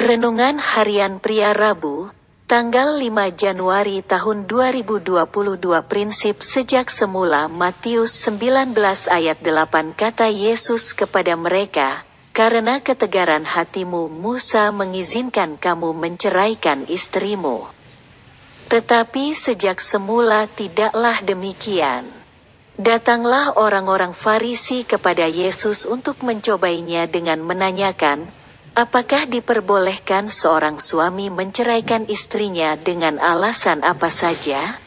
Renungan Harian Pria Rabu, tanggal 5 Januari tahun 2022 Prinsip sejak semula Matius 19 ayat 8 kata Yesus kepada mereka, Karena ketegaran hatimu Musa mengizinkan kamu menceraikan istrimu. Tetapi sejak semula tidaklah demikian. Datanglah orang-orang Farisi kepada Yesus untuk mencobainya dengan menanyakan, Apakah diperbolehkan seorang suami menceraikan istrinya dengan alasan apa saja?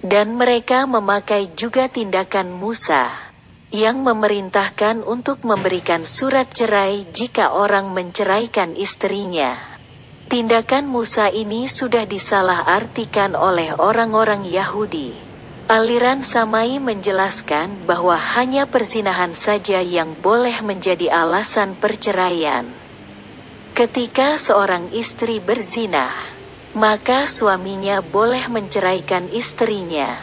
Dan mereka memakai juga tindakan Musa, yang memerintahkan untuk memberikan surat cerai jika orang menceraikan istrinya. Tindakan Musa ini sudah disalah-artikan oleh orang-orang Yahudi. Aliran Samai menjelaskan bahwa hanya perzinahan saja yang boleh menjadi alasan perceraian. Ketika seorang istri berzina, maka suaminya boleh menceraikan istrinya.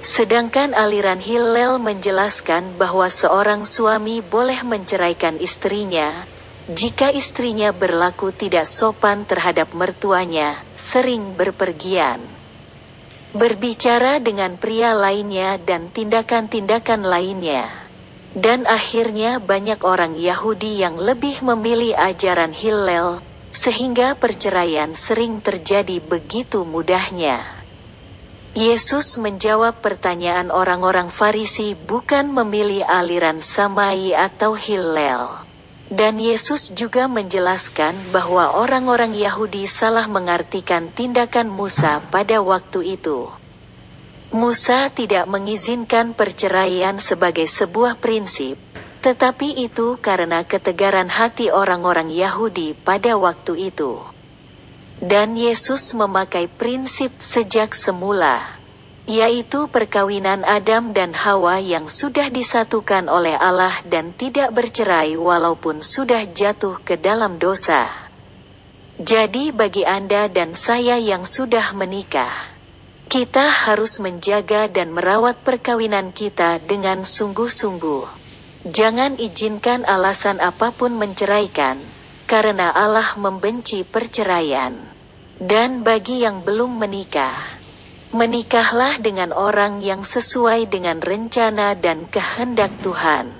Sedangkan aliran Hillel menjelaskan bahwa seorang suami boleh menceraikan istrinya jika istrinya berlaku tidak sopan terhadap mertuanya, sering berpergian. Berbicara dengan pria lainnya dan tindakan-tindakan lainnya. Dan akhirnya banyak orang Yahudi yang lebih memilih ajaran Hillel, sehingga perceraian sering terjadi begitu mudahnya. Yesus menjawab pertanyaan orang-orang Farisi bukan memilih aliran Samai atau Hillel. Dan Yesus juga menjelaskan bahwa orang-orang Yahudi salah mengartikan tindakan Musa pada waktu itu. Musa tidak mengizinkan perceraian sebagai sebuah prinsip, tetapi itu karena ketegaran hati orang-orang Yahudi pada waktu itu. Dan Yesus memakai prinsip sejak semula, yaitu perkawinan Adam dan Hawa yang sudah disatukan oleh Allah dan tidak bercerai walaupun sudah jatuh ke dalam dosa. Jadi bagi Anda dan saya yang sudah menikah, kita harus menjaga dan merawat perkawinan kita dengan sungguh-sungguh. Jangan izinkan alasan apa pun menceraikan, karena Allah membenci perceraian. Dan bagi yang belum menikah, menikahlah dengan orang yang sesuai dengan rencana dan kehendak Tuhan.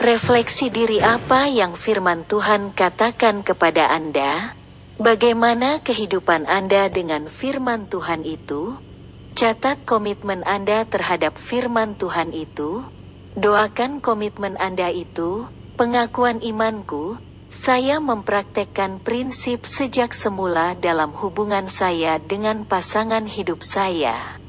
Refleksi diri apa yang firman Tuhan katakan kepada Anda? Bagaimana kehidupan Anda dengan firman Tuhan itu? Catat komitmen Anda terhadap firman Tuhan itu. Doakan komitmen Anda itu, pengakuan imanku, saya mempraktekkan prinsip sejak semula dalam hubungan saya dengan pasangan hidup saya.